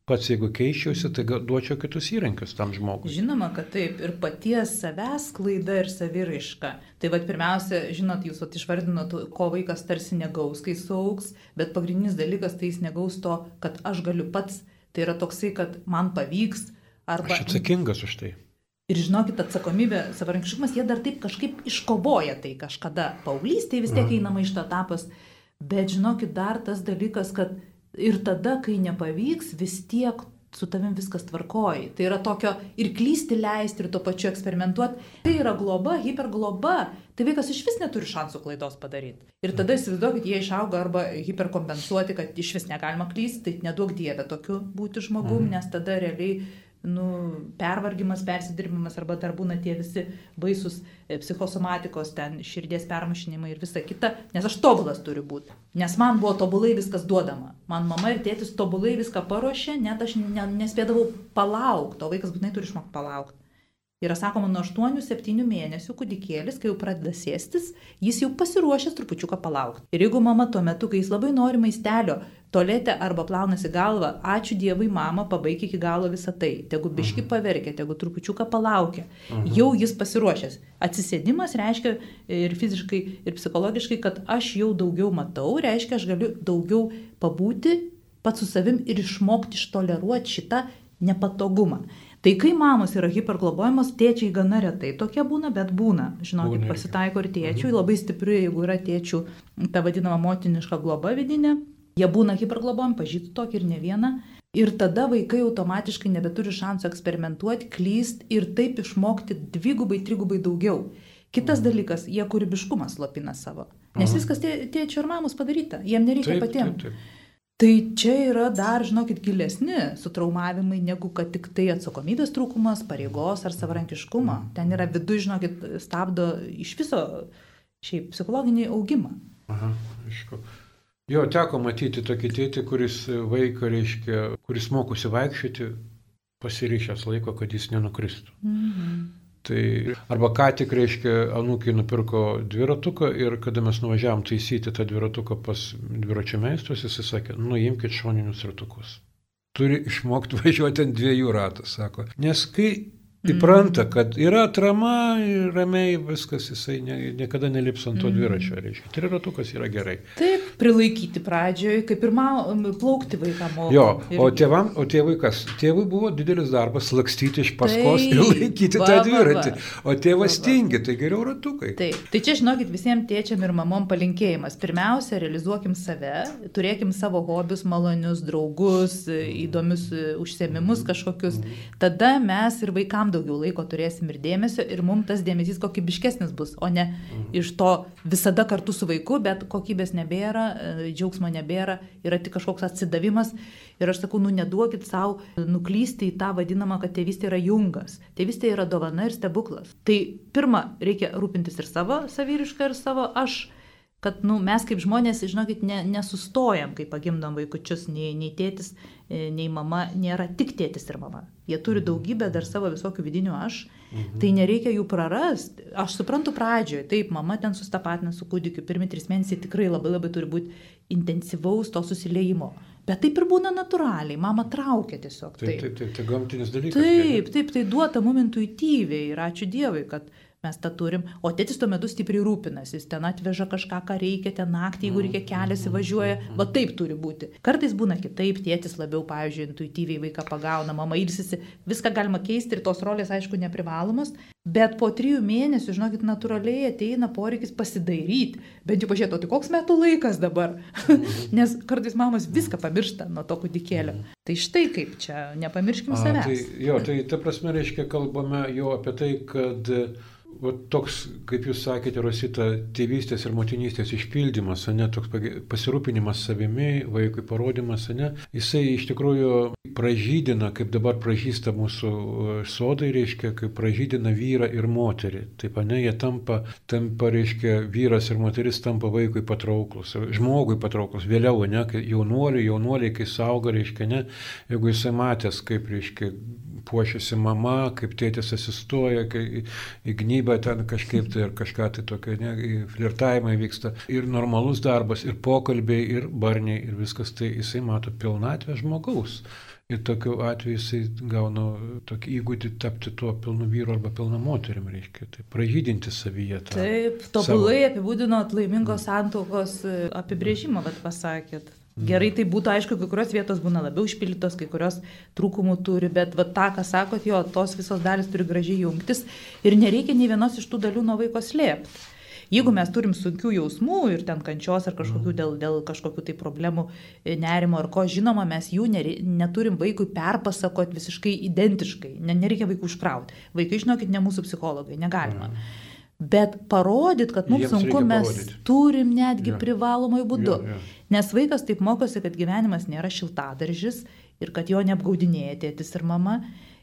pats jeigu keiščiausi, tai duočiau kitus įrankius tam žmogui. Žinoma, kad taip, ir paties savęs klaida ir saviraiška. Tai vad pirmiausia, žinot, jūs išvardinot, ko vaikas tarsi negaus, kai saugs, bet pagrindinis dalykas tai jis negaus to, kad aš galiu pats, tai yra toksai, kad man pavyks. Arba... Aš atsakingas už tai. Ir žinokit, atsakomybė, savarankiškumas, jie dar taip kažkaip iškovoja tai kažkada. Paauglystėje vis tiek mhm. einama iš to etapas. Bet žinokit, dar tas dalykas, kad ir tada, kai nepavyks, vis tiek su tavim viskas tvarkoji. Tai yra tokio ir klysti leisti, ir tuo pačiu eksperimentuoti. Tai yra globa, hipergloba. Tai vaikas iš vis neturi šansų klaidos padaryti. Ir tada įsivaizduokit, jie išauga arba hiperkompensuoti, kad iš vis negalima klysti, tai nedaug dievė tokiu būti žmogum, mhm. nes tada realiai nu, pervargimas, persidirbimas arba dar būna tie visi baisus e, psichosomatikos, ten širdies permašinimai ir visa kita, nes aš tobulas turiu būti. Nes man buvo tobulai viskas duodama. Man mama ir tėtis tobulai viską paruošė, net aš ne, nespėdavau palaukti, o vaikas būtinai turi išmokti palaukti. Yra sakoma, nuo 8-7 mėnesių kūdikėlis, kai jau pradeda sėstis, jis jau pasiruošęs trupučiuką palaukti. Ir jeigu mama tuo metu, kai jis labai nori maistelio, tolete arba plaunasi galvą, ačiū Dievui, mama, pabaig iki galo visą tai. Tegu biški mhm. paverkia, tegu trupučiuką palaukia. Mhm. Jau jis pasiruošęs. Atsisėdimas reiškia ir fiziškai, ir psichologiškai, kad aš jau daugiau matau, reiškia, aš galiu daugiau pabūti pats su savim ir išmokti ištoleruoti šitą nepatogumą. Tai kai mamos yra hiperglobojamos, tėčiai gana retai tokie būna, bet būna. Žinokit, būna. pasitaiko ir tėčių, mhm. labai stipri, jeigu yra tėčių ta vadinama motiniška globa vidinė, jie būna hiperglobojami, pažįstu tokį ir ne vieną. Ir tada vaikai automatiškai nebeturi šansų eksperimentuoti, klyst ir taip išmokti dvigubai, trigubai daugiau. Kitas mhm. dalykas, jie kūrybiškumą slopina savo. Nes Aha. viskas tė, tėčio ir mamos padaryta, jiem nereikia patiems. Tai čia yra dar, žinokit, gilesni sutraumavimai, negu kad tik tai atsakomybės trūkumas, pareigos ar savarankiškumo. Ten yra vidu, žinokit, stabdo iš viso šiaip psichologinį augimą. Aha, aišku. Jo, teko matyti tokį tėtį, kuris vaiką, reiškia, kuris mokosi vaikščioti, pasirišęs laiko, kad jis nenukristų. Mhm. Tai arba ką tik, reiškia, anūkiai nupirko dviratuką ir kada mes nuvažiavam taisyti tą dviratuką pas dviračio meistrus, jis sakė, nuimkite šoninius ratukus. Turi išmokti važiuoti ant dviejų ratų, sako. Nes kai Įpranta, kad yra atrama ir ramiai viskas, jisai ne, niekada nelips ant to dviračio, reiškia. Triratukas yra gerai. Taip, prilaikyti pradžioje, kaip ir ma, plaukti vaikam. Jo, o, tėvam, o tėvui kas? Tėvui buvo didelis darbas lakstyti iš paskos Taip, ir laikyti va, tą dviratį. Va, va. O tėvas va, va. tingi, tai geriau ratukai. Taip, tai čia žinokit visiems tėčiam ir mamom palinkėjimas. Pirmiausia, realizuokim save, turėkim savo hobius, malonius, draugus, įdomius užsiemimus kažkokius. Tada mes ir vaikams daugiau laiko turėsim ir dėmesio ir mums tas dėmesys kokybiškesnis bus, o ne mhm. iš to visada kartu su vaiku, bet kokybės nebėra, e, džiaugsmo nebėra, yra tik kažkoks atsidavimas. Ir aš sakau, nu neduokit savo nuklysti į tą vadinamą, kad tėvystė yra jungas. Tėvystė yra dovana ir stebuklas. Tai pirmą, reikia rūpintis ir savo savyrišką, ir savo aš kad nu, mes kaip žmonės, žinokit, ne, nesustojam, kai pagimdom vaikučius, nei, nei tėtis, e, nei mama, nėra tik tėtis ir mama. Jie turi mhm. daugybę dar savo visokių vidinių aš, mhm. tai nereikia jų prarasti. Aš suprantu pradžioje, taip, mama ten sustapatina su kūdikiu, pirmi tris mėnesiai tikrai labai labai turi būti intensyvaus to susiliejimo. Bet taip ir būna natūraliai, mama traukia tiesiog. Taip, taip, taip, taip tai gamtinis dalykas. Taip, taip, tai duota mum intuityviai ir ačiū Dievui, kad mes tą turim, o tėtis tuo metu stipriai rūpinasi, jis ten atveža kažką, ką reikia, ten naktį, jeigu reikia keliasi, važiuoja, va taip turi būti. Kartais būna kitaip, tėtis labiau, pavyzdžiui, intuityviai vaiką pagauna, mama ilsisi, viską galima keisti ir tos rolės, aišku, neprivalomos, bet po trijų mėnesių, žinokit, natūraliai ateina poreikis pasidairyti, bent jau pažiūrėti, o tai koks metų laikas dabar, nes kartais mamos viską pamiršta nuo to kūdikėlio. Tai štai kaip čia, nepamirškim savęs. Tai, jo, tai ta prasme reiškia, kalbame jau apie tai, kad va, toks, kaip jūs sakėte, Rosita, tėvystės ir motinystės išpildymas, ne, toks pasirūpinimas savimi, vaikui parodimas, ne, jisai iš tikrųjų pražydina, kaip dabar pražįsta mūsų e, sodai, reiškia, kaip pražydina vyrą ir moterį. Taip, ne, jie tampa, tampa, reiškia, vyras ir moteris tampa vaikui patrauklus, žmogui patrauklus, vėliau, ne, kai jaunuoliai, jaunuoliai, kai saugo, reiškia, ne, jeigu jisai matęs, kaip, reiškia, puošiasi mama, kaip tėtis asistuoja, kai įgnyba ten kažkaip tai ir kažką tai tokio, ne, flirtavimai vyksta. Ir normalus darbas, ir pokalbiai, ir barniai, ir viskas tai jisai mato pilnatvę žmogaus. Ir tokiu atveju jisai gauna tokį įgūdį tapti tuo pilnu vyru arba pilna moterim, reiškia, tai pražydinti savyje. Taip, tobulai savo... apibūdinot laimingos santokos apibrėžimą, bet pasakėt. Gerai tai būtų, aišku, kai kurios vietos būna labiau išpildytos, kai kurios trūkumų turi, bet va, tą, ką sakot, jo, tos visos dalis turi gražiai jungtis ir nereikia nei vienos iš tų dalių nuo vaiko slėpti. Jeigu mes turim sunkių jausmų ir ten kančios ar kažkokių dėl, dėl kažkokių tai problemų, e, nerimo ar ko, žinoma, mes jų nere, neturim vaikui perpasakoti visiškai identiškai, nereikia vaikų užkrauti. Vaikai, žinokit, ne mūsų psichologai, negalima. Mm. Bet parodyt, kad mums Jiems sunku, mes parodyt. turim netgi ja. privalomai būdu. Ja, ja. Nes vaikas taip mokosi, kad gyvenimas nėra šiltadaržis ir kad jo neapgaudinėja tėtis ir mama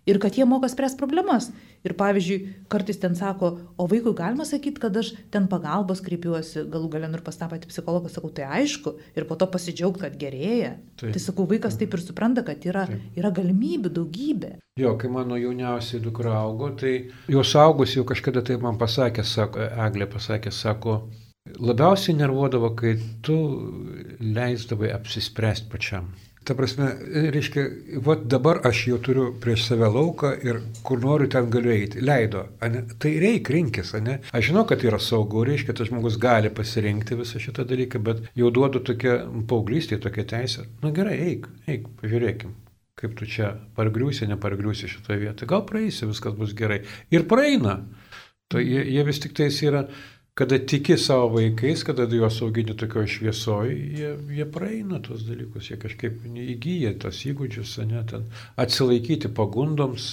ir kad jie moka spręsti problemas. Ir pavyzdžiui, kartais ten sako, o vaikui galima sakyti, kad aš ten pagalbos kreipiuosi, galų galę ir pas tą patį psichologą sakau, tai aišku, ir po to pasidžiaugti, kad gerėja. Taip. Tai sakau, vaikas taip ir supranta, kad yra, taip. yra galimybių daugybė. Jo, kai mano jauniausiai dukra augo, tai jos augus jau kažkada tai man pasakė, sako, Eglė pasakė, sako, labiausiai nervuodavo, kai tu leisdavai apsispręsti pačiam. Ta prasme, reiškia, va dabar aš jau turiu prieš save lauką ir kur noriu ten galiu eiti. Leido. Ane? Tai reik rinkis, ne? Aš žinau, kad yra saugu, reiškia, tas žmogus gali pasirinkti visą šitą dalyką, bet jau duodu tokią paauglystį, tokią teisę. Na gerai, eik, eik, pažiūrėkim kaip tu čia pargriūsi, nepargriūsi šitoje vietoje. Gal praeisi, viskas bus gerai. Ir praeina. Tai jie, jie vis tik tais yra kada tiki savo vaikais, kada juos augini tokioje šviesoje, jie, jie praeina tos dalykus, jie kažkaip įgyja tos įgūdžius, ne, ten atsilaikyti pagundoms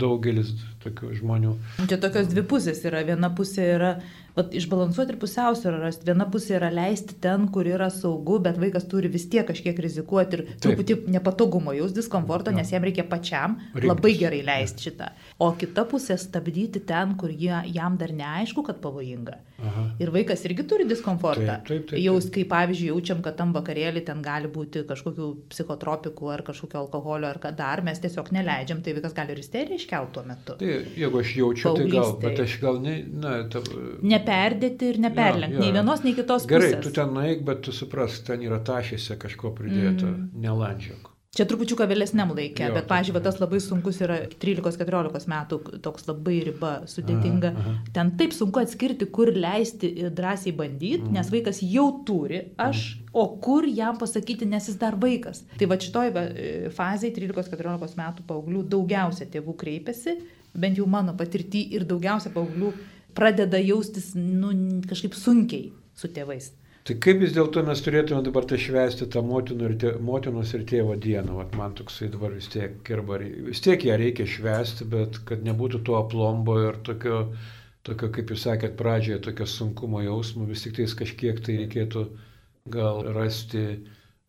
daugelis tokių žmonių. Čia tokios dvi pusės yra. Viena pusė yra vat, išbalansuoti ir pusiausvyrą rasti. Viena pusė yra leisti ten, kur yra saugu, bet vaikas turi vis tiek kažkiek rizikuoti ir Taip. truputį nepatogumo, jaus diskomforto, nes jam reikia pačiam Rinktis. labai gerai leisti šitą. O kita pusė stabdyti ten, kur jie, jam dar neaišku, kad pavojinga. Aha. Ir vaikas irgi turi diskomfortą. Taip, taip, taip, taip. Jaus, kai pavyzdžiui, jaučiam, kad tam vakarėlį ten gali būti kažkokių psichotropikų ar kažkokio alkoholio ar ką dar, mes tiesiog neleidžiam, tai vaikas gali ir isteriją iškelti tuo metu. Tai jeigu aš jaučiu, tai gal, bet aš gal ne, na, ta, Neperdėti ir neperlenkti nei vienos, nei kitos Gerai, pusės. tu ten nueik, bet tu supras, ten yra tašėse kažko pridėta, mm. nelandžiok. Čia trupučiuką vėlesniam laikė, Jo, bet, pažiūrėjau, tas labai sunkus yra 13-14 metų, toks labai riba sudėtinga. Aha, aha. Ten taip sunku atskirti, kur leisti drąsiai bandyti, Mhm. nes vaikas jau turi aš, o kur jam pasakyti, nes jis dar vaikas. Tai va šitoj fazėje 13-14 metų paauglių daugiausia tėvų kreipiasi, bent jau mano patirtį ir daugiausia paauglių pradeda jaustis nu, kažkaip sunkiai su tėvais. Tai kaip vis dėlto mes turėtume dabar tai švęsti tą motinų ir tė, motinos ir tėvo dieną? Vat man toksai dabar vis tiek kirba, vis tiek ją reikia švęsti, bet kad nebūtų to aplombo ir tokio, tokio kaip jūs sakėt pradžioje, tokio sunkumo jausmo, vis tik tais kažkiek tai reikėtų gal rasti,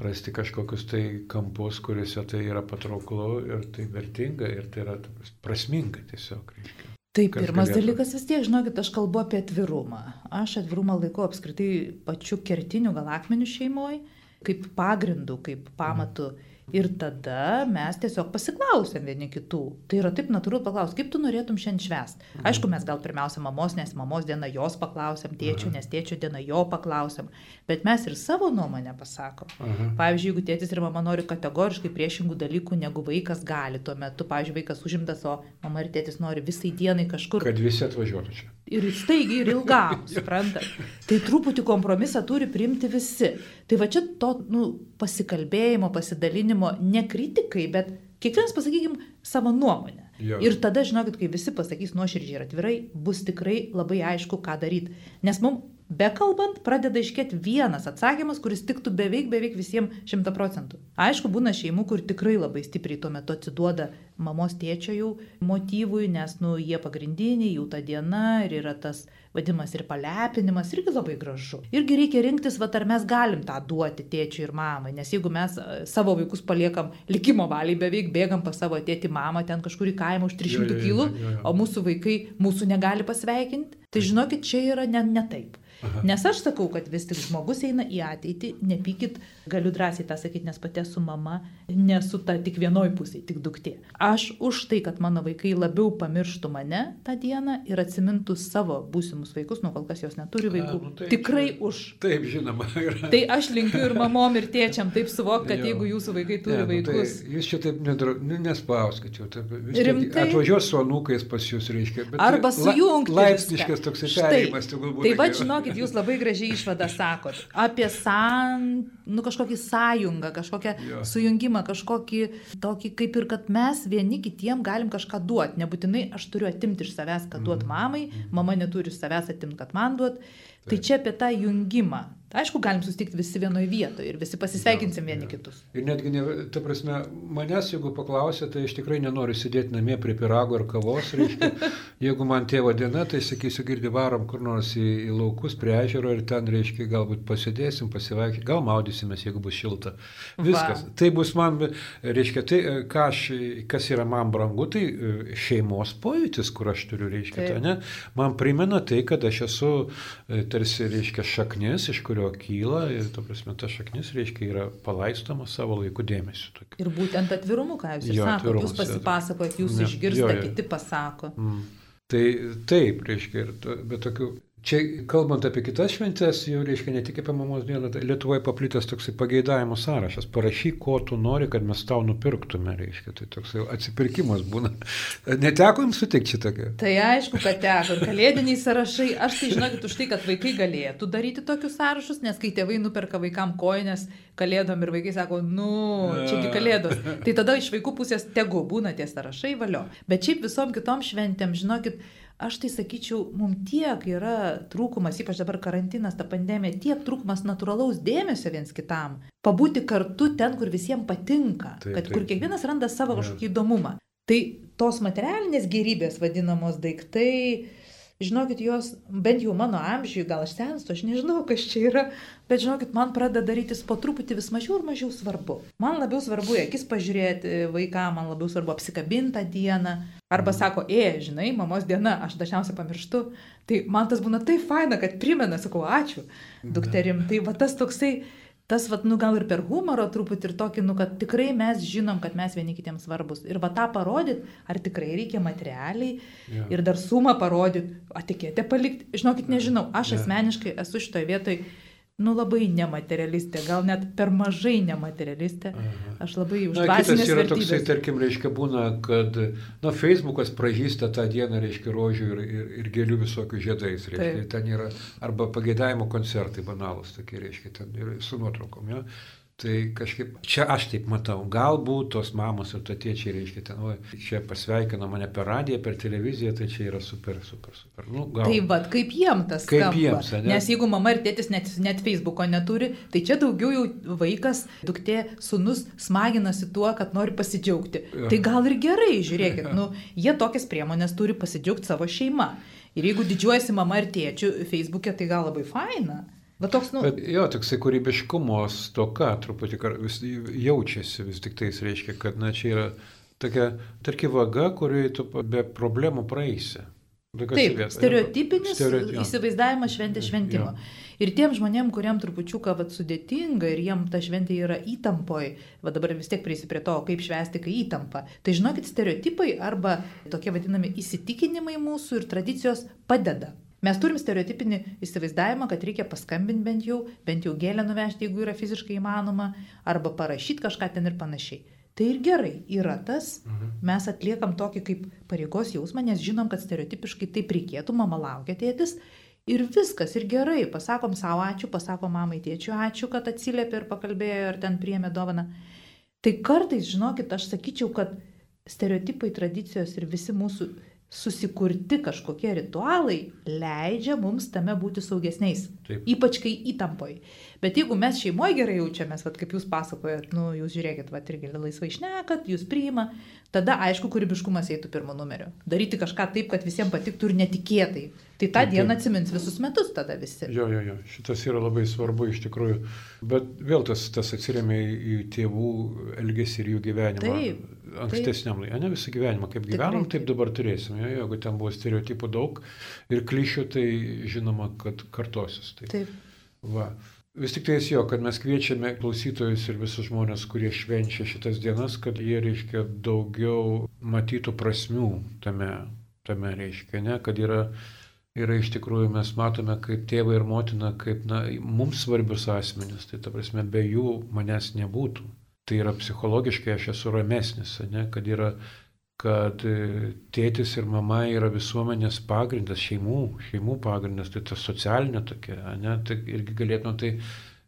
rasti kažkokius tai kampus, kuriuose tai yra patrauklu ir tai vertinga ir tai yra prasminga tiesiog. Reiškia. Kas pirmas galėtų? dalykas vis tiek, žinokit, aš kalbu apie atvirumą. Aš atvirumą laikau apskritai pačiu kertiniu gal akmeniu šeimoje, kaip pagrindu, kaip pamatu. Ir tada mes tiesiog pasiklausėm vieni kitų. Tai yra taip natūralu paklausti, kaip tu norėtum šiandien švęst. Aišku, mes gal pirmiausia mamos, nes mamos diena jos paklausėm, tėčių, nes tėčių diena jo paklausėm. Bet mes ir savo nuomonę pasakom. Aha. Pavyzdžiui, jeigu tėtis ir mama nori kategoriškai priešingų dalykų, negu vaikas gali tuo metu, pavyzdžiui, vaikas užimtas, o mama ir tėtis nori visai dienai kažkur Kad visi atvažiuotų čia. Ir staigiai ir ilgam, suprantat. Tai truputį kompromisą turi priimti visi. Tai va čia to nu, pasikalbėjimo, pasidalinimo, ne kritikai, bet kiekvienas pasakykim savo nuomonę. Jo. Ir tada, žinokit, kai visi pasakys nuoširdžiai ir atvirai, bus tikrai labai aišku, ką daryti. Nes mums bekalbant pradeda iškėti vienas atsakymas, kuris tiktų beveik, beveik visiems šimta procentų. Aišku, būna šeimų, kur tikrai labai stipriai tuo metu atsiduoda mamos tėčio jau motyvui, nes, nu, jie pagrindiniai, jų ta diena ir yra tas vadinamas ir palepinimas, irgi labai gražu. Irgi reikia rinktis, va, ar mes galim tą duoti tėčiui ir mamai, nes jeigu mes e, savo vaikus paliekam likimo valiai, beveik bėgam pas savo tėtį mamą ten kažkur į kaimą už 300 Jo, jo, jo, kilų, o mūsų vaikai mūsų negali pasveikinti, tai žinokit, čia yra ne, ne taip. Aha. Nes aš sakau, kad vis tik žmogus eina į ateitį, nepykit, galiu drąsiai tą sakyti, nes pati esu mama, nesu ta tik vienoj pusėje, tik duktė. Aš už tai, kad mano vaikai labiau pamirštų mane tą dieną ir atsimintų savo būsimus vaikus, nu kol kas jos neturi vaikų. nu tai Tikrai čia- už. Taip, žinoma. Yra. Tai aš linkiu ir mamom, ir tėčiam taip suvokti, kad Jo. jeigu jūsų vaikai turi Ne, nu vaikus. Tai jūs čia taip nedra... nu, nespauskit jau. Taip, vis tiek Rimtai? Atvažiuos su anūkais pas jūs, reiškia. Arba la- sujungti. Laipsniškas viską. toksai Štai. perėjimas, tegul būtų. Tai va, geriau. Žinokit, jūs labai gražiai išvadą sakot. Apie san, nu kažkokį sąjungą, kažkokią Jo. sujungimą, kažkokį tokį kaip ir, kad mes vieni kitiem galim kažką duoti. Nebūtinai aš turiu atimti iš savęs, kad duot mamai, mama neturi iš savęs atimti, kad man duot. Tai čia apie tą jungimą. Aišku, galim susitikti visi vienoje vietoje ir visi pasisveikinsim vieni kitus. Ir netgi, ne, ta prasme, manęs, jeigu paklausė, tai aš tikrai nenoriu sėdėti namie prie pirago ir kavos. Reiškia, jeigu man tėvo diena, tai sakysiu, girdi varom kur nors į, į laukus prie ežero ir ten, reiškia, galbūt pasėdėsim, pasivaikščioti, gal maudysimės, jeigu bus šilta. Viskas. Va. Tai bus man, reiškia, tai, aš, kas yra man brangu, tai e, šeimos pojūtis, kur aš turiu, reiškia, tai, ne? Man primena tai, kad aš esu e, tarsi, reiškia, šaknis, iš kurio kyla ir, ta prasme, ta šaknis, reiškia, yra palaistoma savo laiku dėmesiu. Tokiu. Ir būtent atvirumu, ką jūs Jo, sakote, jūs pasipasakojat, jūs Ne, išgirstate, jo, jo. kiti pasako. Mm. Tai taip, reiškia, ir bet tokių. Čia kalbant apie kitas šventės, jau reiškia ne tik apie mamos dieną, tai Lietuvoje paplitęs toksai pageidavimo sąrašas. Parašyk, ko tu nori, kad mes tau nupirktume, reiškia. Tai toks jau atsipirkimas būna. Neteko jums sutikti šitokio? Tai aišku, kad teko. Ir kalėdiniai sąrašai, aš tai žinokit už tai, kad vaikai galėtų daryti tokius sąrašus, nes kai tėvai nuperka vaikam koinės kalėdom ir vaikai sako, nu, čiagi kalėdos. Tai tada iš vaikų pusės tegu būna tie sąrašai valio. Bet šiaip visom kitom šventėm, žinokit, aš tai sakyčiau, mums tiek yra trūkumas, ypač dabar karantinas, ta pandemija, tiek trūkumas natūralaus dėmesio viens kitam. Pabūti kartu ten, kur visiems patinka, Taip, kad taip. kur kiekvienas randa savo kažkokį įdomumą. Tai tos materialinės gerybės vadinamos daiktai, žinokit, jos, bent jau mano amžiui, gal aš senstu, aš nežinau, kas čia yra, bet žinokit, man pradeda darytis po truputį vis mažiau ir mažiau svarbu. Man labiau svarbu į akis pažiūrėti vaiką, man labiau svarbu apsikabintą dieną. Arba sako, e, žinai, mamos diena, aš dažniausiai pamirštu. Tai man tas būna taip faina, kad primena, sakau, ačiū dukterim. Tai va tas toksai, tas, vat, nu gal ir per humoro truputį ir tokį, nu, kad tikrai mes žinom, kad mes vieni kitiems svarbus. Ir va tą parodyti, ar tikrai reikia materialiai Ja. ir dar sumą parodyti, etiketę palikti. Žinokit, nežinau, aš Ja. asmeniškai esu šitoje vietoje, nu labai nematerialistė, gal net per mažai nematerialistė. Aha. Aš labai už Na, kitas yra toksai, vertybės. tarkim, reiškia, būna, kad, na, Facebookas pražįsta tą dieną, reiškia, rožių ir, ir, ir gėlių visokių žiedais, reiškia, Taip. ten yra, arba pagėdavimo koncertai banalus, tokie, reiškia, ten ir su nuotraukom, jo. Tai kažkaip, čia aš taip matau, galbūt tos mamos ir tatiečiai, reiškia, ten, oi, čia pasveikino mane per radiją, per televiziją, tai čia yra super, super, super. Nu, gal. Tai vad, kaip jiem tas Kaip skamba. jiems, ane? Nes jeigu mama ir tėtis net, net Facebooko neturi, tai čia daugiau jau vaikas, duktė, sunus smaginasi tuo, kad nori pasidžiaugti. Jo. Tai gal ir gerai, žiūrėkit, nu, jie tokias priemonės turi pasidžiaugti savo šeima. Ir jeigu didžiuojasi mama ir tėčiu Facebook'e, tai gal labai faina. Bet toks, nu, Bet jo, toksai kūrybiškumo stoka truputį kar- vis jaučiasi vis tik tais, reiškia, kad, na, čia yra tokia, tarkim, vaga, kurioje tu be problemų praeisi. Taip, stereotipinis Stereoti- jo. įsivaizdavimas šventės šventimo. Ir tiem žmonėm, kuriem trupučiuką vat, sudėtinga ir jiem ta šventė yra įtampoj, va dabar vis tiek prieisi prie to, kaip švęsti, kai įtampa. Tai žinokit, stereotipai arba tokie vadinami įsitikinimai mūsų ir tradicijos padeda. Mes turim stereotipinį įsivaizdavimą, kad reikia paskambinti bent jau, bent jau gėlę nuvežti, jeigu yra fiziškai įmanoma, arba parašyti kažką ten ir panašiai. Tai ir gerai, yra tas, mes atliekam tokį kaip pareigos jausmą, nes žinom, kad stereotipiškai taip reikėtų, mama laukia tėtis. Ir viskas, ir gerai, pasakom savo ačiū, pasakom mamai tėčiu ačiū, kad atsiliepė ir pakalbėjo, ir ten priemė dovaną. Tai kartais, žinokit, aš sakyčiau, kad stereotipai, tradicijos ir visi mūsų susikurti kažkokie ritualai leidžia mums tame būti saugesniais. Taip. Ypač kai įtampoj. Bet jeigu mes šeimoje gerai jaučiamės, vat, kaip jūs pasakojat, nu, jūs žiūrėkit, va, irgi laisvai šnekat, jūs priima, tada aišku, kūrybiškumas eitų pirmo numeriu. Daryti kažką taip, kad visiems patiktų ir netikėtai. Tai tą Taip, dieną taip. atsimins visus metus tada visi. Jo, jo, jo, šitas yra labai svarbu iš tikrųjų. Bet vėl tas, tas atsiriamė į tėvų elgesį ir jų gyvenimą. Taip, Ankstesniam laikui, ne visą gyvenimą, kaip gyvenom, Tikrai taip dabar turėsim. Jo, jeigu ten buvo stereotipų daug ir klišių, tai žinoma, kad kartosis. Tai. Taip. Va. Vis tik tai jo, kad mes kviečiame klausytojus ir visus žmonės, kurie švenčia šitas dienas, kad jie, reiškia, daugiau matytų prasmių tame, tame reiškia, ne, kad yra, yra iš tikrųjų mes matome kaip tėvą ir motiną, kaip na, mums svarbius asmenis, tai ta prasme, be jų manęs nebūtų. Tai yra psichologiškai aš esu ramesnis, ne, kad yra kad e, tėtis ir mama yra visuomenės pagrindas, šeimų, šeimų pagrindas, tai ta socialinė tokia, ne, tai irgi galėtume tai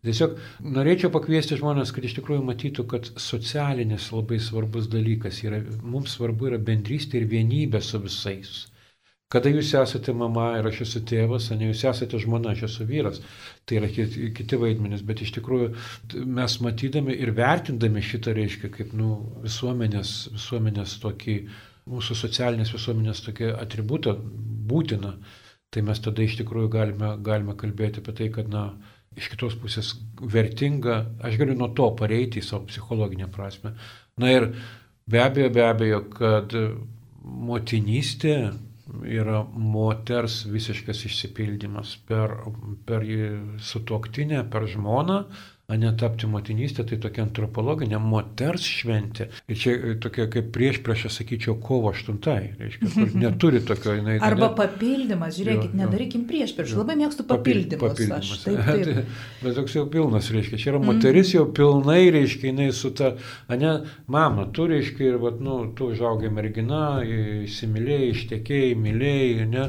tiesiog norėčiau pakviesti žmonės, kad iš tikrųjų matytų, kad socialinis labai svarbus dalykas yra, mums svarbu yra bendrystė ir vienybė su visais. Kada jūs esate mama ir aš esu tėvas, ne jūs esate žmona, aš esu vyras, tai yra kiti, vaidmenys, bet iš tikrųjų mes matydami ir vertindami šitą reiškia kaip nu, visuomenės, visuomenės tokį, mūsų socialinės visuomenės tokį atributą būtiną, tai mes tada iš tikrųjų galime, galime kalbėti apie tai, kad na, iš kitos pusės vertinga, aš galiu nuo to pareiti į savo psichologinę prasme. Na ir be abejo, be abejo, kad motinystė yra moters visiškas išsipildymas per, per sutuoktinę, per žmoną, netapti motinystę, tai tokia antropologinė moters šventė. Ir čia e, tokia kaip prieš prieš, sakyčiau, kovo 8, reiškia, kur neturi tokio, jinai... Arba ne- papildymas, žiūrėkit, Jo, jo. nedarykim prieš prieš. Labai mėgstu Papil- papildymus. Aš, taip, taip. Bet toks jau pilnas, reiškia, čia yra moteris jau pilnai, reiškia, jinai su ta, ne, mama, tu, reiškia, ir, vat, nu, tu užaugai mergina, įsimylėjai, ištekėjai, mylėjai, ne,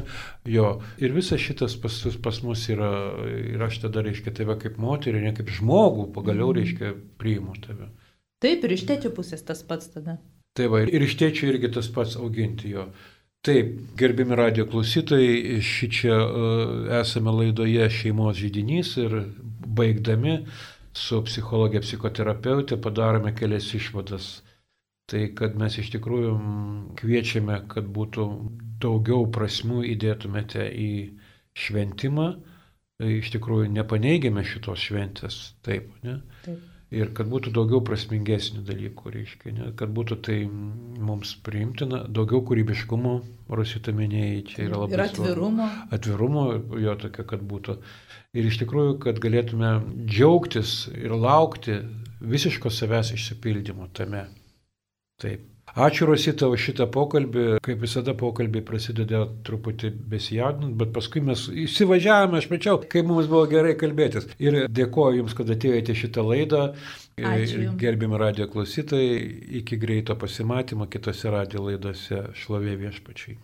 jo. Ir visas šitas pas, pas mus yra, ir aš tada, reiškia, tave kaip moterį, ne kaip žmogų, pagaliau, reiškia, priimu tave. Taip, ir iš tėčio pusės tas pats tada. Tai va, ir iš tėčio irgi tas pats auginti jo. Taip, gerbimi radio klausytojai, ši čia uh, esame laidoje šeimos žydinys ir baigdami su psichologė psichoterapeutė padarome kelias išvadas. Tai kad mes iš tikrųjų kviečiame, kad būtų daugiau prasmių įdėtumėte į šventimą, iš tikrųjų nepaneigėme šitos šventės, taip, ne? Taip ir kad būtų daugiau prasmingesnių dalykų, reiškia, ne, kad būtų tai mums priimtina, daugiau kūrybiškumo, Rosita minėjai, čia yra labai ir atvirumo. Svarbu. Atvirumo, jo tokia, kad būtų. Ir iš tikrųjų, kad galėtume džiaugtis ir laukti visiško savęs išsipildymo tame. Taip. Ačiū Rosita už šitą pokalbį. Kaip visada pokalbiai prasideda truputį besijaudinant, bet paskui mes įsivažiavome, aš mačiau, kaip mums buvo gerai kalbėtis. Ir dėkoju Jums, kad atėjote šitą laidą. Gerbimi radio klausytojai, iki greito pasimatymo kitose radio laidose šlovė viešpačiai.